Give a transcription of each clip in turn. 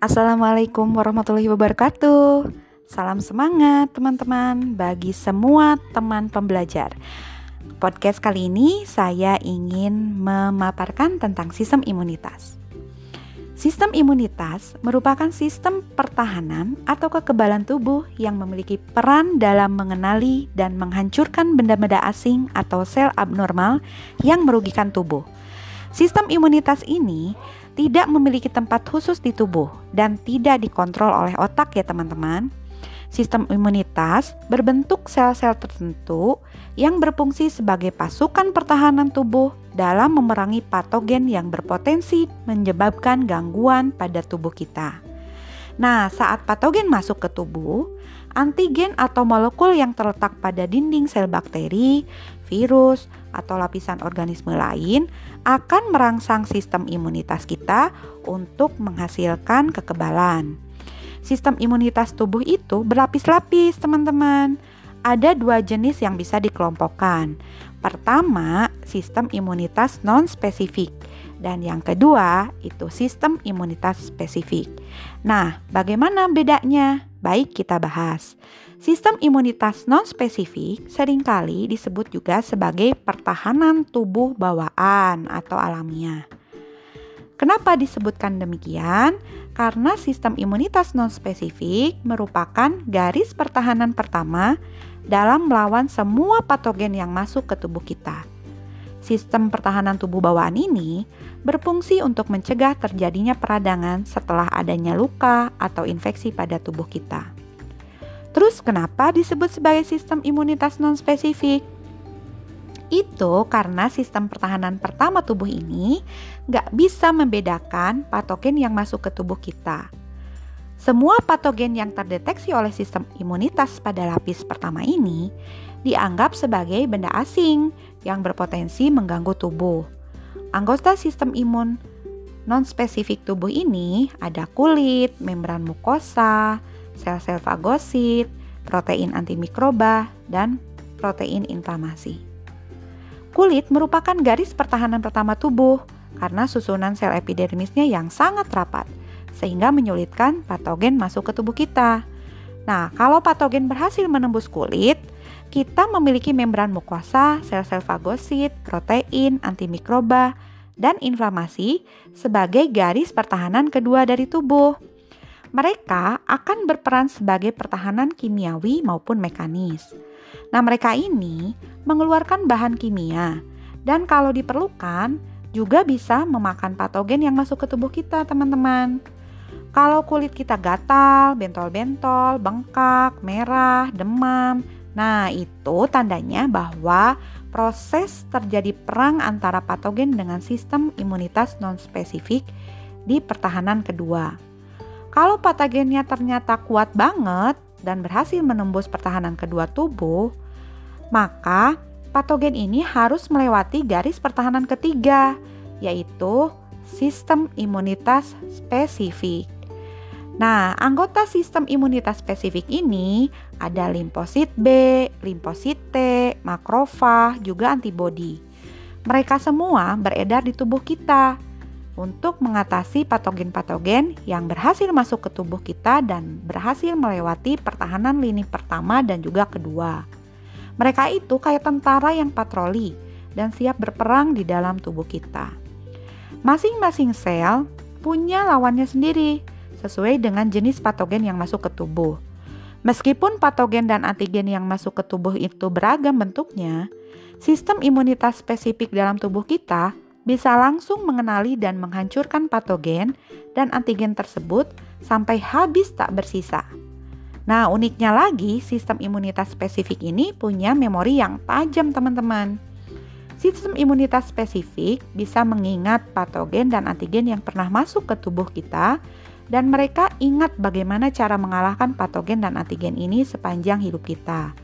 Assalamualaikum warahmatullahi wabarakatuh. Salam semangat teman-teman bagi semua teman pembelajar. Podcast kali ini saya ingin memaparkan tentang sistem imunitas. Sistem imunitas merupakan sistem pertahanan atau kekebalan tubuh yang memiliki peran dalam mengenali dan menghancurkan benda-benda asing atau sel abnormal yang merugikan tubuh. Sistem imunitas ini tidak memiliki tempat khusus di tubuh dan tidak dikontrol oleh otak ya teman-teman. Sistem imunitas berbentuk sel-sel tertentu yang berfungsi sebagai pasukan pertahanan tubuh dalam memerangi patogen yang berpotensi menyebabkan gangguan pada tubuh kita. Nah, saat patogen masuk ke tubuh, antigen atau molekul yang terletak pada dinding sel bakteri, virus, atau lapisan organisme lain akan merangsang sistem imunitas kita untuk menghasilkan kekebalan. Sistem imunitas tubuh itu berlapis-lapis, teman-teman. Ada dua jenis yang bisa dikelompokkan. Pertama, sistem imunitas non-spesifik, dan yang kedua itu sistem imunitas spesifik. Nah, bagaimana bedanya? Baik, kita bahas. Sistem imunitas non-spesifik sering kali disebut juga sebagai pertahanan tubuh bawaan atau alamiah. Kenapa disebutkan demikian? Karena sistem imunitas non-spesifik merupakan garis pertahanan pertama dalam melawan semua patogen yang masuk ke tubuh kita. Sistem pertahanan tubuh bawaan ini berfungsi untuk mencegah terjadinya peradangan setelah adanya luka atau infeksi pada tubuh kita. Terus, kenapa disebut sebagai sistem imunitas non-spesifik? Itu karena sistem pertahanan pertama tubuh ini nggak bisa membedakan patogen yang masuk ke tubuh kita. Semua patogen yang terdeteksi oleh sistem imunitas pada lapis pertama ini dianggap sebagai benda asing yang berpotensi mengganggu tubuh. Anggota sistem imun non-spesifik tubuh ini ada kulit, membran mukosa, sel-sel fagosit, protein antimikroba, dan protein inflamasi. Kulit merupakan garis pertahanan pertama tubuh karena susunan sel epidermisnya yang sangat rapat, sehingga menyulitkan patogen masuk ke tubuh kita. Nah, kalau patogen berhasil menembus kulit, kita memiliki membran mukosa, sel-sel fagosit, protein, antimikroba, dan inflamasi sebagai garis pertahanan kedua dari tubuh. Mereka akan berperan sebagai pertahanan kimiawi maupun mekanis. Nah, mereka ini mengeluarkan bahan kimia dan kalau diperlukan juga bisa memakan patogen yang masuk ke tubuh kita, teman-teman. Kalau kulit kita gatal, bentol-bentol, bengkak, merah, demam, nah itu tandanya bahwa proses terjadi perang antara patogen dengan sistem imunitas non-spesifik di pertahanan kedua. Kalau patogennya ternyata kuat banget, dan berhasil menembus pertahanan kedua tubuh, maka patogen ini harus melewati garis pertahanan ketiga, yaitu sistem imunitas spesifik. Nah, anggota sistem imunitas spesifik ini ada limfosit B, limfosit T, makrofag, juga antibodi. Mereka semua beredar di tubuh kita untuk mengatasi patogen-patogen yang berhasil masuk ke tubuh kita dan berhasil melewati pertahanan lini pertama dan juga kedua. Mereka itu kayak tentara yang patroli dan siap berperang di dalam tubuh kita. Masing-masing sel punya lawannya sendiri sesuai dengan jenis patogen yang masuk ke tubuh. Meskipun patogen dan antigen yang masuk ke tubuh itu beragam bentuknya, sistem imunitas spesifik dalam tubuh kita bisa langsung mengenali dan menghancurkan patogen dan antigen tersebut sampai habis tak bersisa. Nah, uniknya lagi, sistem imunitas spesifik ini punya memori yang tajam, teman-teman. Sistem imunitas spesifik bisa mengingat patogen dan antigen yang pernah masuk ke tubuh kita, dan mereka ingat bagaimana cara mengalahkan patogen dan antigen ini sepanjang hidup kita.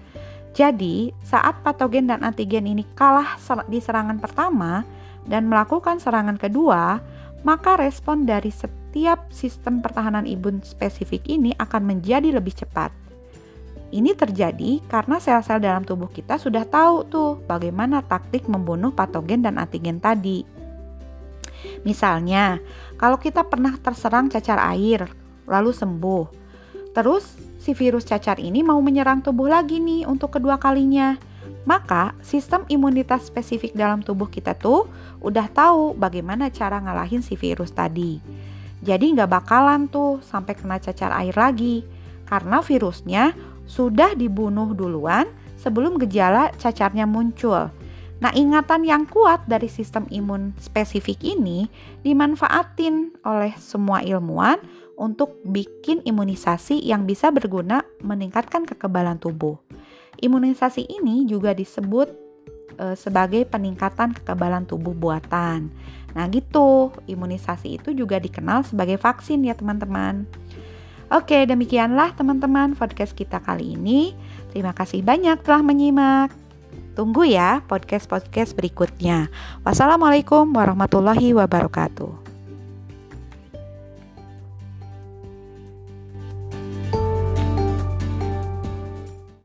Jadi, saat patogen dan antigen ini kalah di serangan pertama, dan melakukan serangan kedua, maka respon dari setiap sistem pertahanan imun spesifik ini akan menjadi lebih cepat. Ini terjadi karena sel-sel dalam tubuh kita sudah tahu tuh bagaimana taktik membunuh patogen dan antigen tadi. Misalnya, kalau kita pernah terserang cacar air lalu sembuh. Terus si virus cacar ini mau menyerang tubuh lagi nih untuk kedua kalinya. Maka sistem imunitas spesifik dalam tubuh kita tuh udah tahu bagaimana cara ngalahin si virus tadi. Jadi nggak bakalan tuh sampai kena cacar air lagi karena virusnya sudah dibunuh duluan sebelum gejala cacarnya muncul. Nah, ingatan yang kuat dari sistem imun spesifik ini dimanfaatin oleh semua ilmuwan untuk bikin imunisasi yang bisa berguna meningkatkan kekebalan tubuh. Imunisasi ini juga disebut e, sebagai peningkatan kekebalan tubuh buatan. Nah, gitu. Imunisasi itu juga dikenal sebagai vaksin ya, teman-teman. Oke, demikianlah teman-teman podcast kita kali ini. Terima kasih banyak telah menyimak. Tunggu ya podcast-podcast berikutnya. Wassalamualaikum warahmatullahi wabarakatuh.